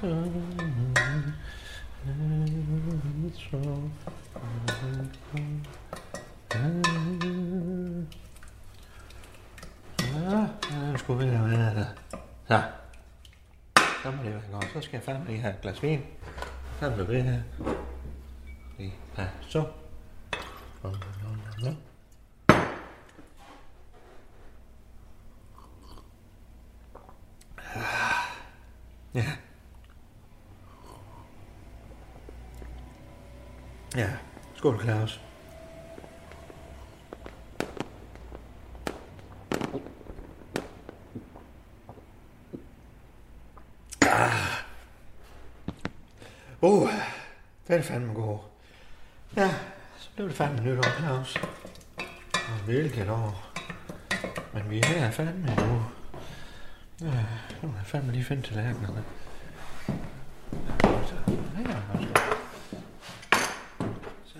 Så. Så må det være godt. Så skal jeg fandme lige have et glas vin. Så er det her. Lige ja, så. Ja. Ja. Skål, Claus. Ah. Uh, det er fandme god. Ja, så blev det fandme nytår, Claus. Og hvilket år. Men vi er her fandme nu. Ja, nu er jeg fandme lige finde tallerkenerne. Så, her er også. Så.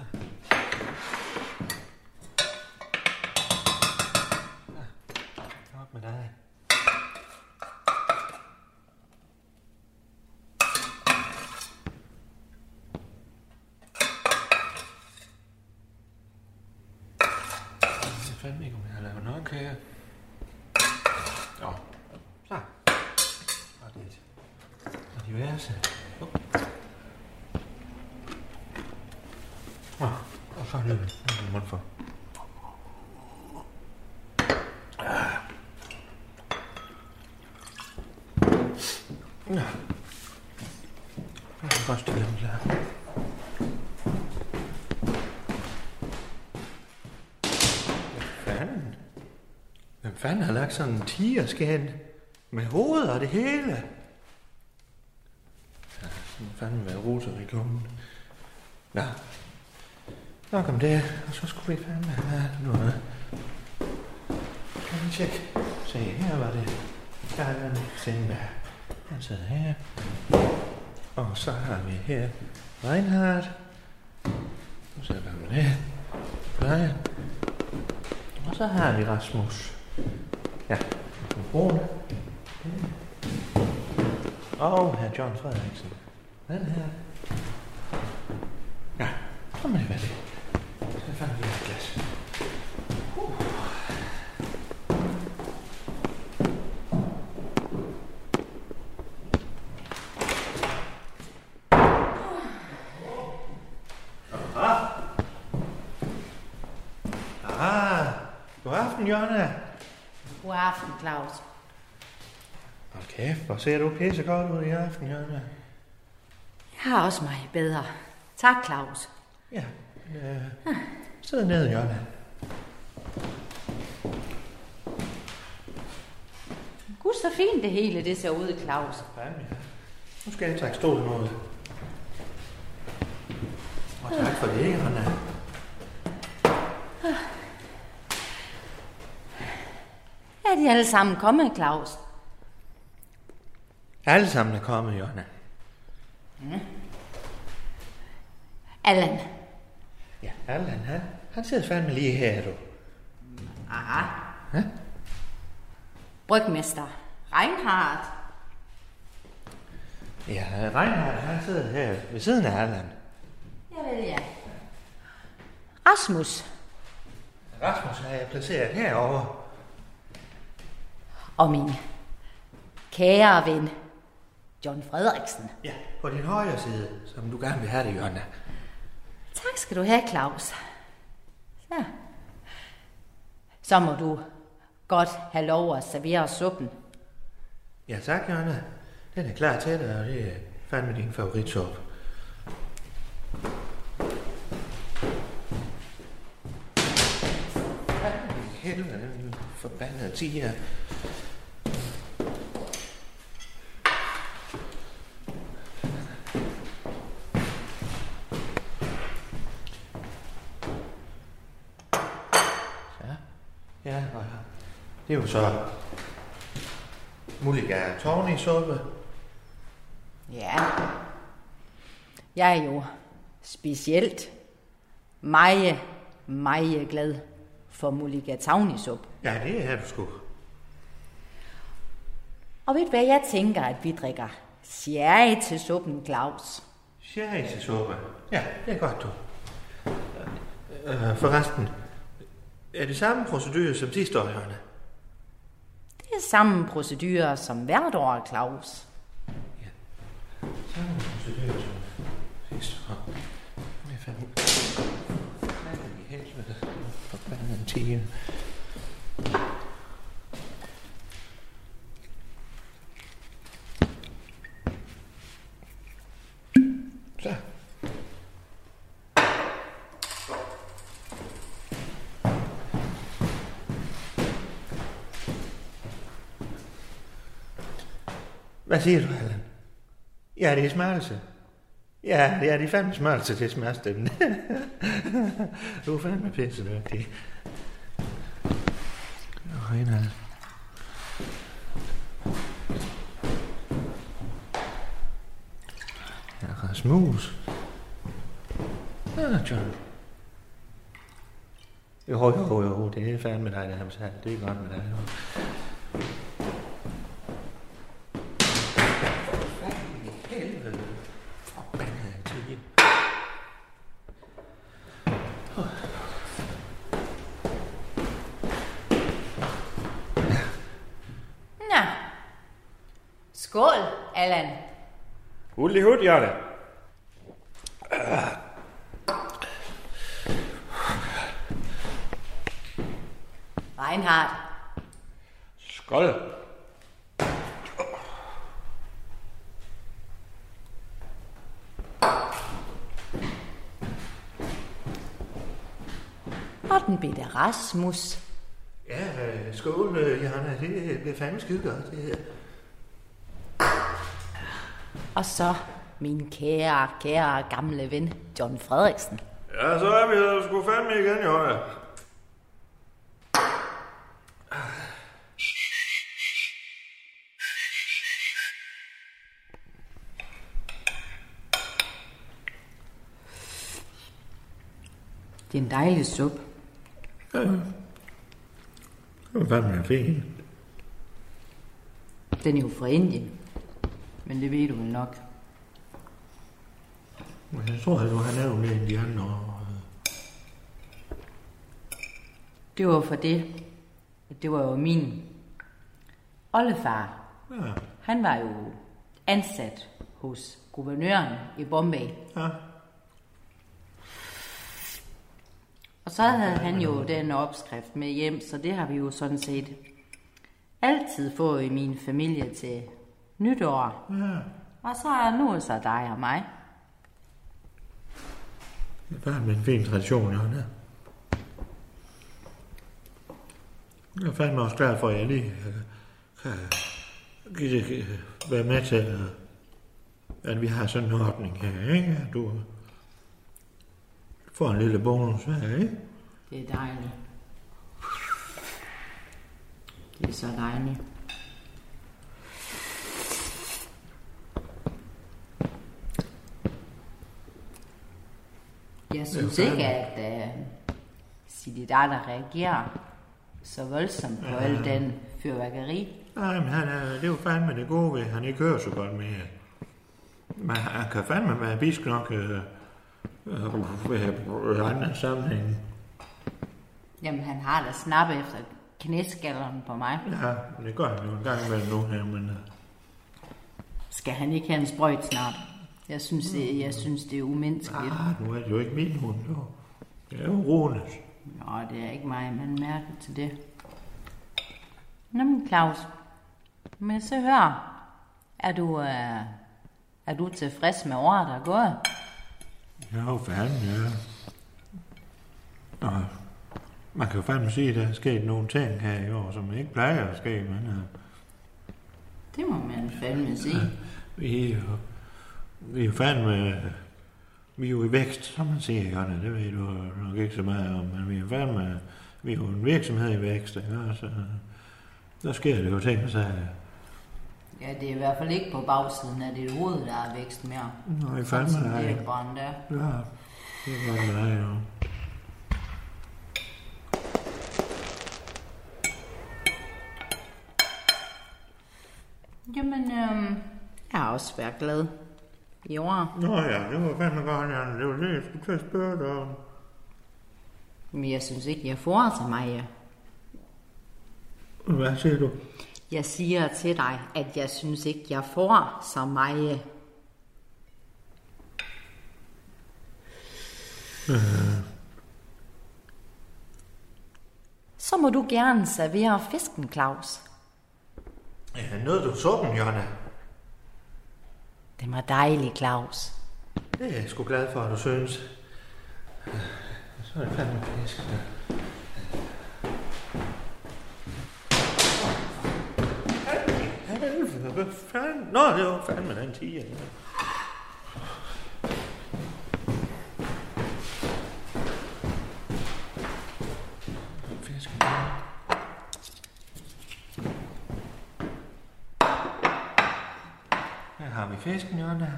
Ja, op med dig. Jeg ved fandme ikke, om jeg har lavet noget kage. Nå. Så. Og lidt. Og diverse. Oh. Og så er det en mund for. Ja. Jeg kan godt stille dem klar. Hvad fanden? Hvem fanden har lagt sådan en tigerskan med hovedet og det hele? Ja, så må fanden være roser i kummen. Nå. Nok om det, og så skulle vi fandme have noget. Kan vi tjekke? Se, her var det. Der er en Sindberg. Han sidder her. Og så har vi her Reinhardt. Nu ser vi, hvad med det er. Brian. Og så har vi Rasmus. Ja, mikrofon. Og her John Frederiksen. Den her. Ja, så må det være det. Så jeg fandt lige et glas. Uh. Ah, god aften, Jonna. God aften, Claus. Okay, hvor ser du pisse godt ud i aften, Jonna. Jeg har også mig bedre. Tak, Claus. Ja, øh, sid ned, Jonna. Gud, så fint det hele det ser ud, Claus. Fandme, ja. Nu skal jeg trække stolen ud. Og tak for det, Jonna. Er de alle sammen kommet, Claus? Alle sammen er kommet, Jonna. Allan. Ja, Allan, han, han sidder fandme lige her, du. Aha. Ja? Brygmester. Reinhardt. Ja, Reinhardt, han sidder her ved siden af Allan. Jeg ved ja. Rasmus. Rasmus har jeg placeret herovre. Og min kære ven, John Frederiksen. Ja, på din højre side, som du gerne vil have det, Jonna. Tak skal du have, Claus. Så. Så må du godt have lov at servere suppen. Ja, tak, Jonna. Den er klar til dig, og det er fandme din favoritsuppe. Hvad helvede, den forbandede tiger. Ja, ja, og det er jo så mulliga tårnisuppe. Ja. Jeg er jo specielt meget, meget glad for mulligatavnisup. Ja, det er du sgu. Og ved du hvad, jeg tænker, at vi drikker sherry til suppen, Claus. Sherrysuppe. Ja, det er godt, du. Øh, forresten, er det samme procedure som sidste år, Jørgen? Det er samme procedure som hvert år, Claus. Samme procedure som sidste år. Det er fandme... Fanden i Hvad siger du, Allan? Ja, det er smørelse. Ja, det er de fandme smørelse til smørstøtten. du er fandme pisse dygtig. Nå, en halv. Ja, Rasmus. Ja, John. Jo, jo, jo, det er fandme dig, der har sagt. Det er godt med dig. Jo. Helvede. Forbandede tige. Nå. Skål, Allan. Hulli hud, Jørgen. Reinhard. Skål. Og den bitte Rasmus. Ja, øh, skål, øh, Jørgen. Det bliver fandme skide godt, det her. Og så min kære, kære gamle ven, John Frederiksen. Ja, så er vi her sgu fandme igen, jo. Det er en dejlig suppe. Det var fandme fint. Den er jo fra Indien. Men det ved du vel nok. Men jeg tror, at du har nævnt det de andre år. Det var for det. Det var jo min oldefar. Ja, Han var jo ansat hos guvernøren i Bombay. ja. Og så havde han jo den opskrift med hjem, så det har vi jo sådan set altid fået i min familie til nytår. ja. Og så er nu så dig og mig. Det er fandme en fin tradition, Jørgen. Jeg er fandme også glad for, at jeg lige øh, kan give det, øh, være med til, øh, at vi har sådan en ordning her, ikke? At du får en lille bonus her, ikke? Det er dejligt. Det er så dejligt. Jeg synes jo ikke, at uh, Sididata reagerer så voldsomt på al den fyrværkeri. Nej, men han er, det er jo fandme det gode ved, han ikke hører så godt med. Men han kan fandme være bisk nok øh, øh, ved andre sammenhænge. Jamen, han har da snap efter knæskalleren på mig. Ja, det gør han jo en gang imellem nu her, men... øh, Skal han ikke have en sprøjt snart? Jeg synes, det, jeg synes, det er umenneskeligt. Ah, nu er det jo ikke min hund, jo. Det er jo Runes. Nå, det er ikke mig, man mærker til det. Nå, men Claus, men så hør. Er du, øh, er du tilfreds med året, der er gået? Ja, fanden, ja. Og Man kan jo fandme sige, at der er sket nogle ting her i år, som ikke plejer at ske, men uh, Det må man fandme sige. vi er jo, vi er fandme, vi er jo i vækst, som man siger, Jonna, det ved du nok ikke så meget om, men vi er fandme, vi er jo en virksomhed i vækst, ikke også? Der sker det jo ting, så Ja, det er i hvert fald ikke på bagsiden af dit hoved, der er vækst mere. Nå, i Sådan fandme som nej. det er brændt af. Ja, det er med dig, jo. Jamen, øhm, jeg har også været glad år. Nå ja, det var fandme godt, Jonna. Det var det, jeg skulle til at spørge dig om. Men jeg synes ikke, jeg får så meget. Hvad siger du? Jeg siger til dig, at jeg synes ikke, jeg får så meget. Så må du gerne servere fisken, Claus. Ja, nåede du suppen, Jonna? Det var dejligt, Claus. Det er jeg sgu glad for, at du synes. Så er det fandme fisk. Hvad fanden? Nå, det var fandme den tiger. Ja. Fisk. Her har vi fisken, Jonna.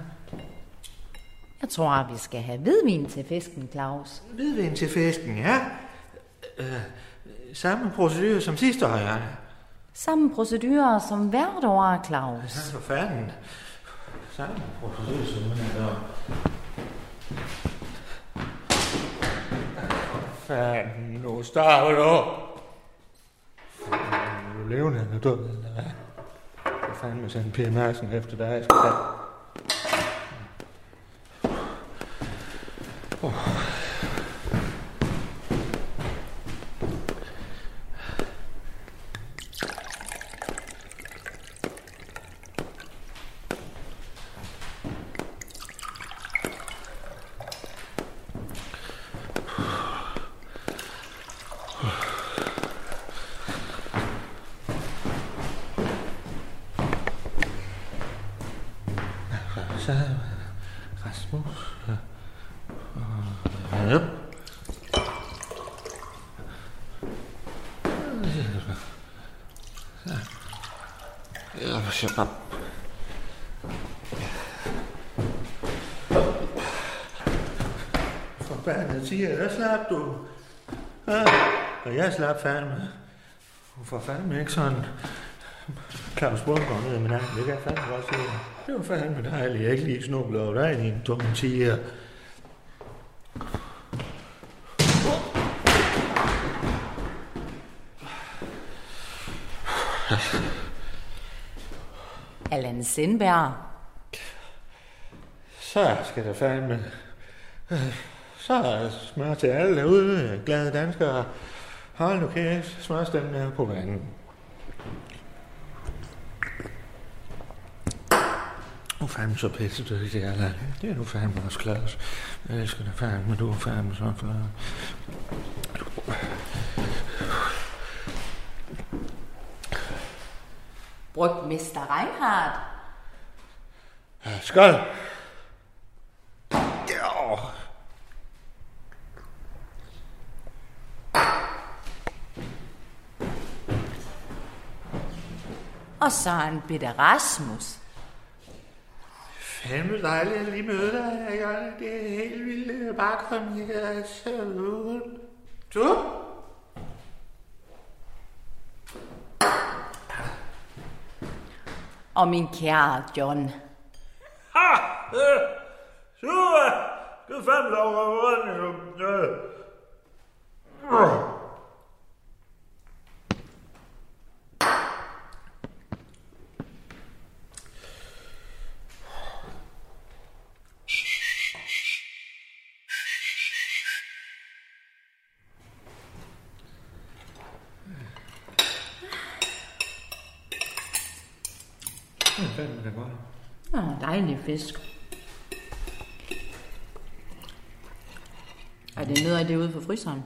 Jeg tror, at vi skal have hvidvin til fisken, Claus. Hvidvin til fisken, ja. Øh, samme procedure som sidste år, ja. Samme procedurer som hvert år, Claus. Så for fanden. Samme procedure som man er Fanden, nu starter du. Er du levende eller død, eller hvad? Hvad fanden med sådan en Per Madsen efter dig, jeg skal have? Så Rasmus. Ja. Ja, shut up. Forbandet siger, der slap du. Ja, og jeg slap fandme. For fandme ikke sådan Claus Bundgaard ned med nakken, det kan jeg fandme godt sige. Det var fandme dejligt, jeg ikke lige snublede over dig, din dumme tiger. Allan Sindberg. Så skal der fandme... Så er smør til alle derude, glade danskere. Hold nu kæft, smørstemmen på vandet. Nu er fandme så pisse dygtig, Allan. Det er du fandme også, Claus. Jeg elsker dig fandme, du er fandme så flot. Brygmester Reinhardt. Skål! Ja. Og så en bitte Rasmus. Fandme dejligt at lige møde dig, Jørgen. Det er helt vildt. Bare kom her. Så Du? Og min kære John. Ha! Super! Er fandme lov at fandme da godt. Åh, dejlig fisk. Er det noget af det ude for fryseren?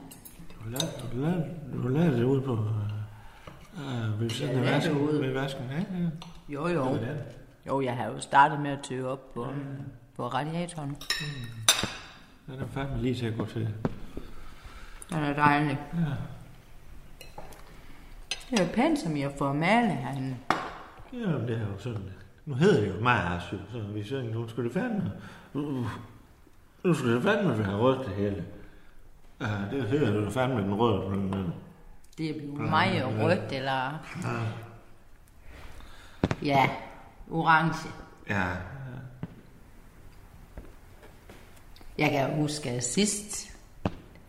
Det Du lader, du lader, du lader det ude på... Uh, ved siden af det vasken. Ved vasken, ja, ja. Jo, jo. Det den. Jo, jeg har jo startet med at tøve op på, på radiatoren. Den er fandme lige til at gå til. Den er dejlig. Ja. Det er jo pænt, som jeg får malet herinde. Jamen, det er jo sådan. Nu hedder det jo Mars, jo, så vi synger, nu skal det fandme... Uh, nu skal det fandme være rødt det hele. Ja, det hedder det jo fandme den røde. Men, men, Det er blevet meget rødt, eller... Ja, orange. ja, Jeg kan huske sidst,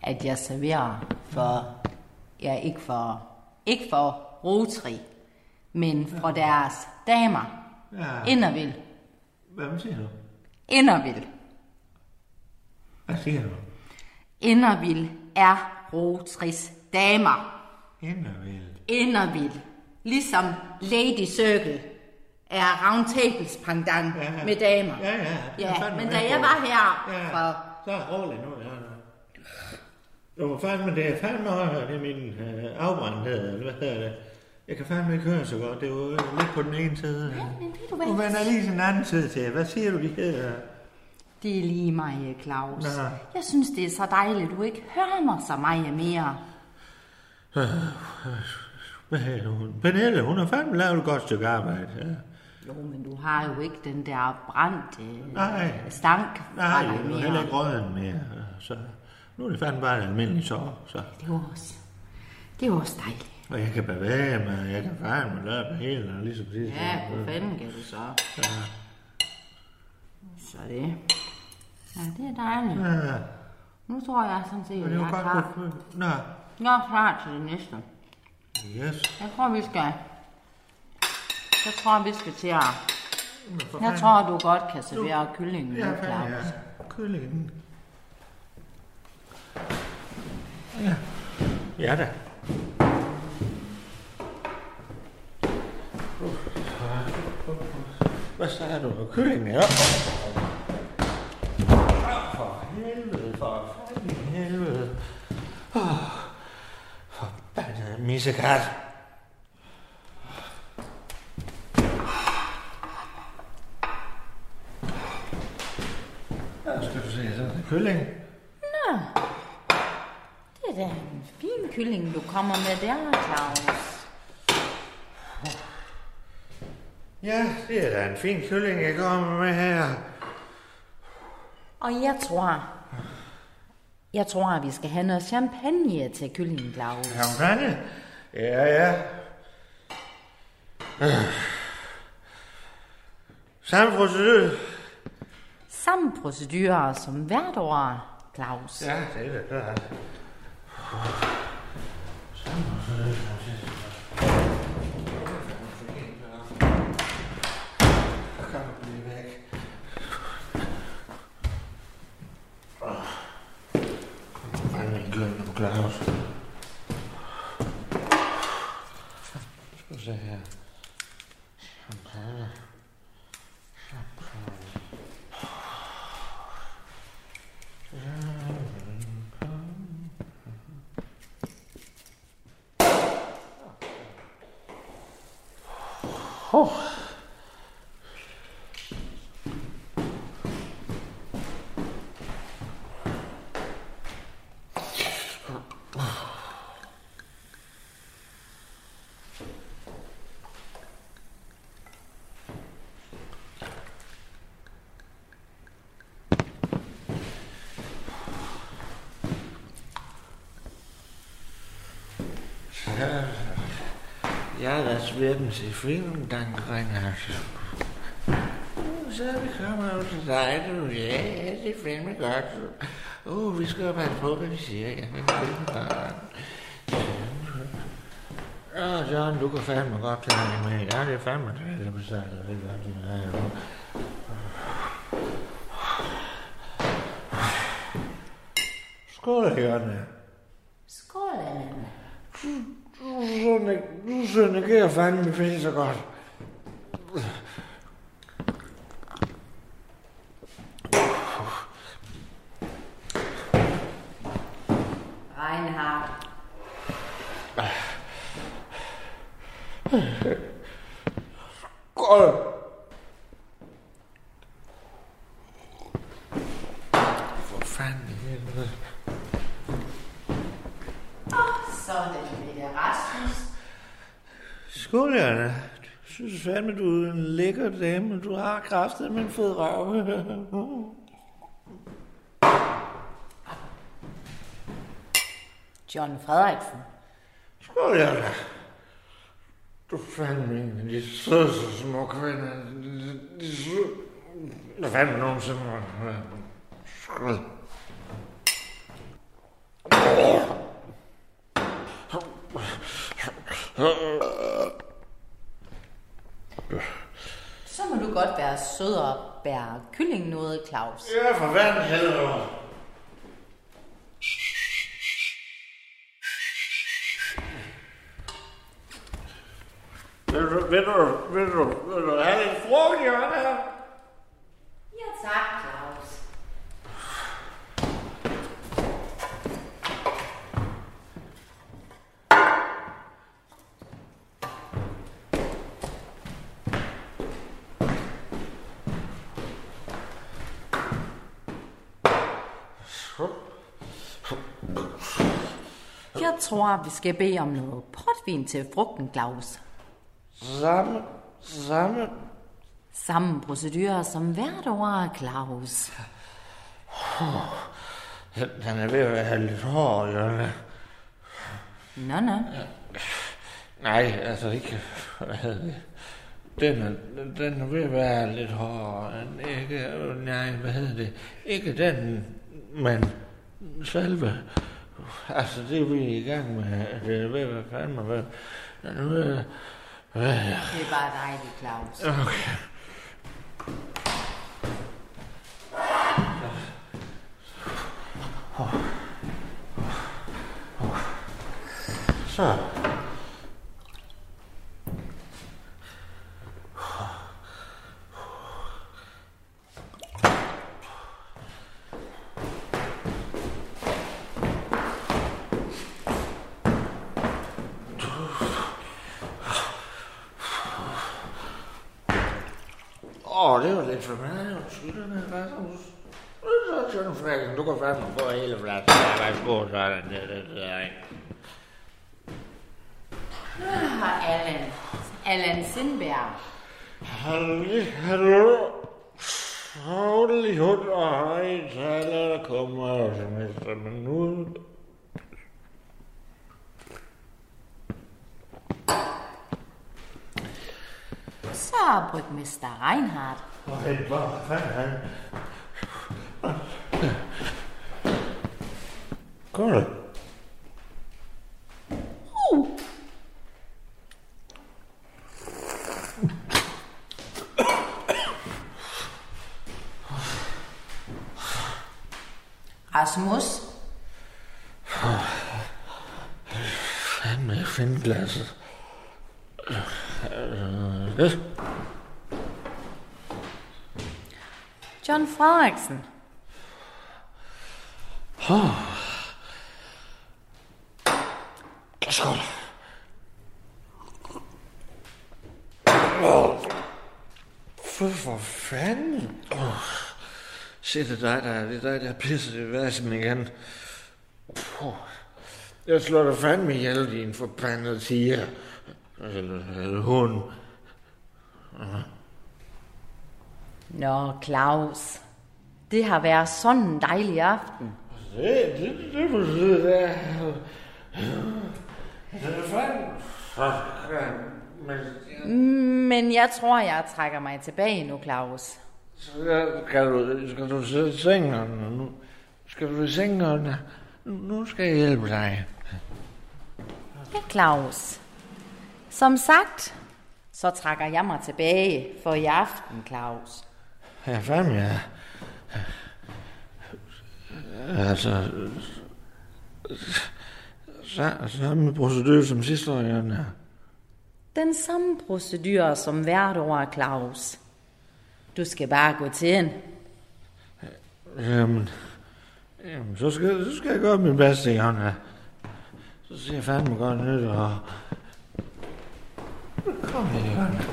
at jeg serverer for... Ja, ikke for... Ikke for Rotary, men for deres damer. ja. Indervild. Hvad siger du? Indervild. Hvad siger du? Indervild er Rotrys damer. Indervild. Indervild. Ligesom Lady Circle er Roundtables pendant Ja, ja. med damer. Ja, ja. Ja, men da jeg var her Ja, for... så er roligt nu. Ja. Jo, fandme, det er fandme det er min øh, afbrændthed, eller hvad hedder det? Jeg kan fandme ikke høre så godt, det er jo lidt på den ene side. Ja, men ved du hvad? Vender jeg lige den anden side til. Hvad siger du, de hedder? Det er lige mig, Claus. Nå. Jeg synes, det er så dejligt, du ikke hører mig så meget mere. Hvad hedder hun? Pernille, hun har fandme lavet et godt stykke arbejde. Ja. Jo, men du har jo ikke den der brændte Nej. stank Nej, fra dig jeg er mere. heller ikke røden mere. Så nu er det fandme bare en almindelig sår. Så. Det er også, det er også dejligt. Og jeg kan bevæge mig, jeg kan fandme lave det hele, og ligesom sidst. Ja, hvor fanden kan du så? Så det. Ja, det er dejligt. Ja, Nu tror jeg sådan set, at jeg er klar. Nå, Jeg er klar til det næste. yes. Jeg tror, vi skal... Jeg tror, vi skal til at... Jeg tror, du godt kan servere kyllingen nu, Ja, Claus. ja. Kyllingen. Ja. Ja da. Hvad så sagde du? med Kyllingen, her? Ah, for helvede, for fanden helvede. Oh, forbandet missekat. Ja, skal du se, så er det kylling. Nå, det er da en fin kylling, du kommer med der, Claus. Ja, det er da en fin kylling, jeg kommer med her. Og jeg tror... Jeg tror, at vi skal have noget champagne til kyllingen, Claus. Champagne? Ja, ja. Øh. Samme procedure. Samme procedurer som hvert år, Claus. Ja, det er det klart. Samme procedure. Kan du blive væk? Fanden en gløn nu, Claus. Skal vi se her. Champagne. Ja, ja, das werden Sie vielen Dank, Reinhard. Så er vi kommet ud til dig, du. Ja, det er fandme godt. Uh, vi skal jo passe på, hvad vi siger. Ja, det er godt. Ja, John, du kan fandme godt tage det med. Ja, det er fandme det, der besætter det godt. Ja, ja. Skål, Jørgen. Skål, Anna. Nu synergerer fandme pisse så godt. Reinhard. Skål. For fanden helvede. Så er det Mette Rasmus. Skål, Jørgen. Jeg synes fandme, du er en lækker dame. Du har kraftet med en fed røv. John Frederiksen. Skål, Jørgen. Du er fandme en af de sødeste små kvinder. De, de søde. Hvad fanden nogensinde. Skål. Så må du godt være sød og bære kylling noget, Claus. Ja, for fanden helvede. Vil du, vil du, vil du, vil du have lidt frugt, Jørgen? her? Ja, tak, Claus. Jeg tror, vi skal bede om noget portvin til frugten, Claus. Samme, samme. Samme procedurer som hvert år, Claus. Den er ved at være lidt hård, Jørgen. Nå, nå. Nej, altså ikke. Hvad hedder det? Den er, den er ved at være lidt end ikke, nej, hvad hedder det? Ikke den, men selve. Altså, det er vi i gang med. Det er ved at være fandme ved. Den er ved at- hvad? Det er bare dejligt, Claus. Okay. Så. Åh, det var lidt for meget. Undskyld, den her Rasmus. Så John Frederiksen, du kan fandme få hele flasken. Ja, værsgo, sådan. Det, det, det, er ikke. Og Allan. Allan Sindberg. Hallo, hallo. Holy hund og højtaler, der kommer som efter minut. Så er brygmester Reinhardt. Hvor hvor fanden han? Godt. Rasmus. Fanden med at finde glasset. Øh, det. John Frederiksen. Skål. Fy for fanden. Oh. Se, det er dig, der, det er dig, der pisser i vasen igen. Puh. Jeg slår dig fandme ihjel, din forbandede tiger. Eller, eller hund. Nå, Claus. Det har været sådan en dejlig aften. Det, det, det det. Det fandme... Men Men jeg tror, jeg trækker mig tilbage nu, Claus. Så skal du, skal du sidde i sengen, nu skal du i sengen, nu, skal jeg hjælpe dig. Ja, Claus. Som sagt, så trækker jeg mig tilbage for i aften, Claus. Ja, fandme, ja. Altså, så, samme procedur som sidste år, ja. Den samme procedure som hvert år, Claus. Du skal bare gå til hende. Jamen, jamen så, skal, så skal jeg gøre min bedste, Jonna. Så siger jeg fandme godt nyt, og... Kom her, Jonna.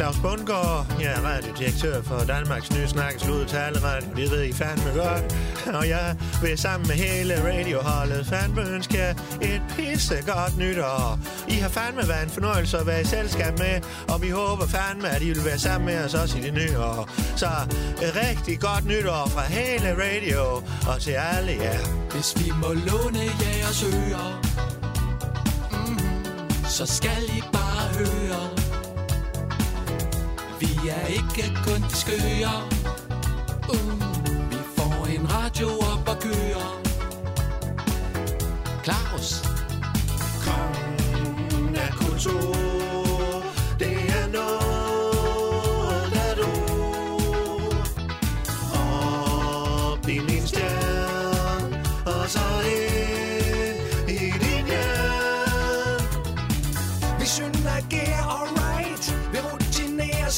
Claus Bundgaard. Jeg er radiodirektør for Danmarks nye snakkeslude taleradio. Det ved I fandme godt. Og jeg vil sammen med hele radioholdet fandme ønske jer et pissegodt nytår. I har fandme været en fornøjelse at være i selskab med, og vi håber fandme, at I vil være sammen med os også i det nye år. Så et rigtig godt nytår fra hele radio og til alle jer. Hvis vi må låne jeres ører mm, mm-hmm, Så skal I bare høre er ikke kun de skøre. Uh, Vi får en radio op og køre. Claus Kongen af kultur,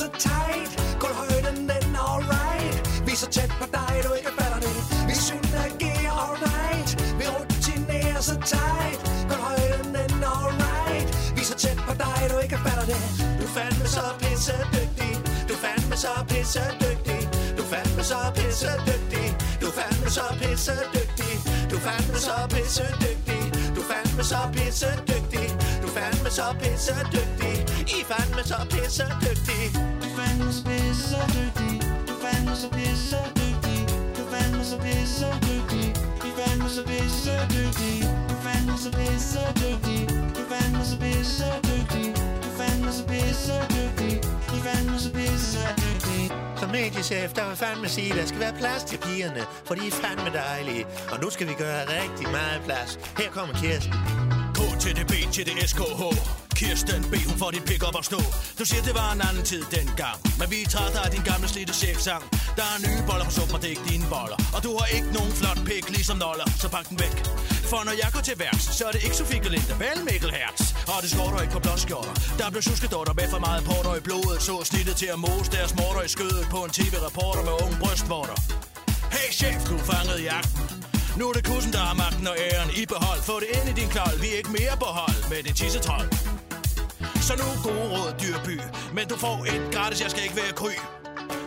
så tight. Gulvhøjden den alright. Vi er så tæt på dig, du ikke fatter det. Vi synergerer alright. Vi rutinerer så tight. Gulvhøjden den alright. Vi er så tæt på dig, du ikke fatter det. Du fandme så pisse dygtig, du fandme så pisse dygtig, du fandme så pisse dygtig, du fandme så pisse dygtig, du fandme så pisse dygtig, du fandme så pisse dygtig, du fandme så pisse dygtig, I fandme så pisse dygtig. Du er fandme så pisse dygtig, du er fandme så pisse dygtig, du er fandme så pisse dygtig, I er fandme så pisse dygtig, du er fandme så pisse dygtig, du er fandme så pisse dygtig, du er fandme så pisse dygtig, I er fandme så pisse dygtig. Som mediechef, der vil fandme sige, der skal være plads til pigerne, for de er fandme dejlige. Og nu skal vi gøre rigtig meget plads. Her kommer Kirsten. K til det B til det SKH Kirsten B, hun for din pick op og stå. Du siger, det var en anden tid dengang. Men vi er trætte af din gamle slidte chefsang. Der er nye boller på suppen, og det er ikke dine boller. Og du har ikke nogen flot pik ligesom Noller. Så pak den væk. For når jeg går til værks, så er det ikke Sofie Gelinde Vel Mikkel Hertz? Og det skorter ikke på blåskjorter. Der blev suskedotter med for meget porter i blodet. Så snittet til at mose deres morter i skødet På en tv-reporter med unge brystvorter. Hey chef, du er fanget jagten. Nu er det kussen, der har magten og æren. I behold. Få det ind i din klold, vi er ikke mere på hold med din tissetrold. Så nu gode råd, dyrby. Men du får et gratis, jeg skal ikke være kry.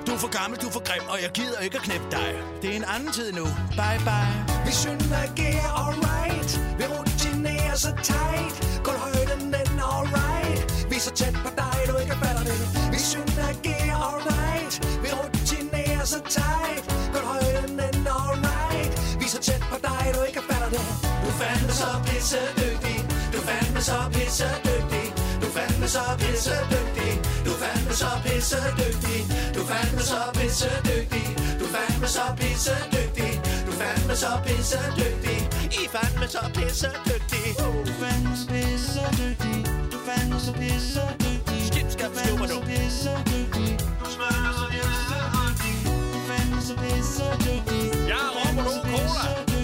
Du er for gammel, du er for grim, og jeg gider ikke at knæppe dig. Det er en anden tid nu. Bye bye. Vi synergerer alright Vi rutinerer så tight Gulvhøjden den er alright Vi er så tæt på dig, du ikke fatter det Vi synergerer alright Vi rutinerer så tight Gulvhøjden den er alright Vi er så tæt på dig, du ikke fatter det Du fandme så pisse dygtig, du er fandme så pisse dygtig. Du er fandme så pisse dygtig. Du er fandme så pisse dygtig. Du er fandme så pisse dygtig. Du er fandme så pisse dygtig. I fandme så pisse dygtig. Du er fandme så pisse dygtig. Du fandme så pisse dygtig. Skip, skab, skub og nu. Du fandme så pisse dygtig. Du er fandme så pisse dygtig. Så pisse dygtig. Jeg råber nu, cola.